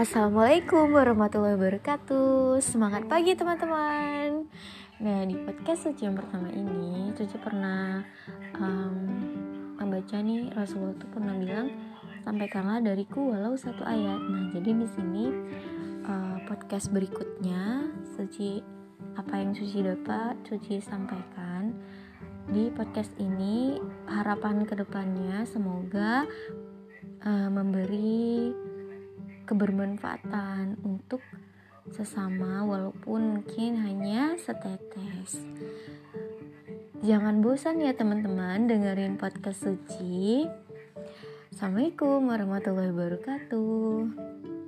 Assalamualaikum warahmatullahi wabarakatuh. Semangat pagi teman-teman. Nah di podcast Suci yang pertama ini Suci pernah um, membaca nih Rasulullah itu pernah bilang Sampaikanlah dariku walau satu ayat. Nah jadi di sini uh, podcast berikutnya Suci apa yang Suci dapat Suci sampaikan. Di podcast ini harapan ke depannya semoga uh, memberi kebermanfaatan untuk sesama walaupun mungkin hanya setetes. Jangan bosan ya teman-teman dengerin podcast suci. Assalamualaikum warahmatullahi wabarakatuh.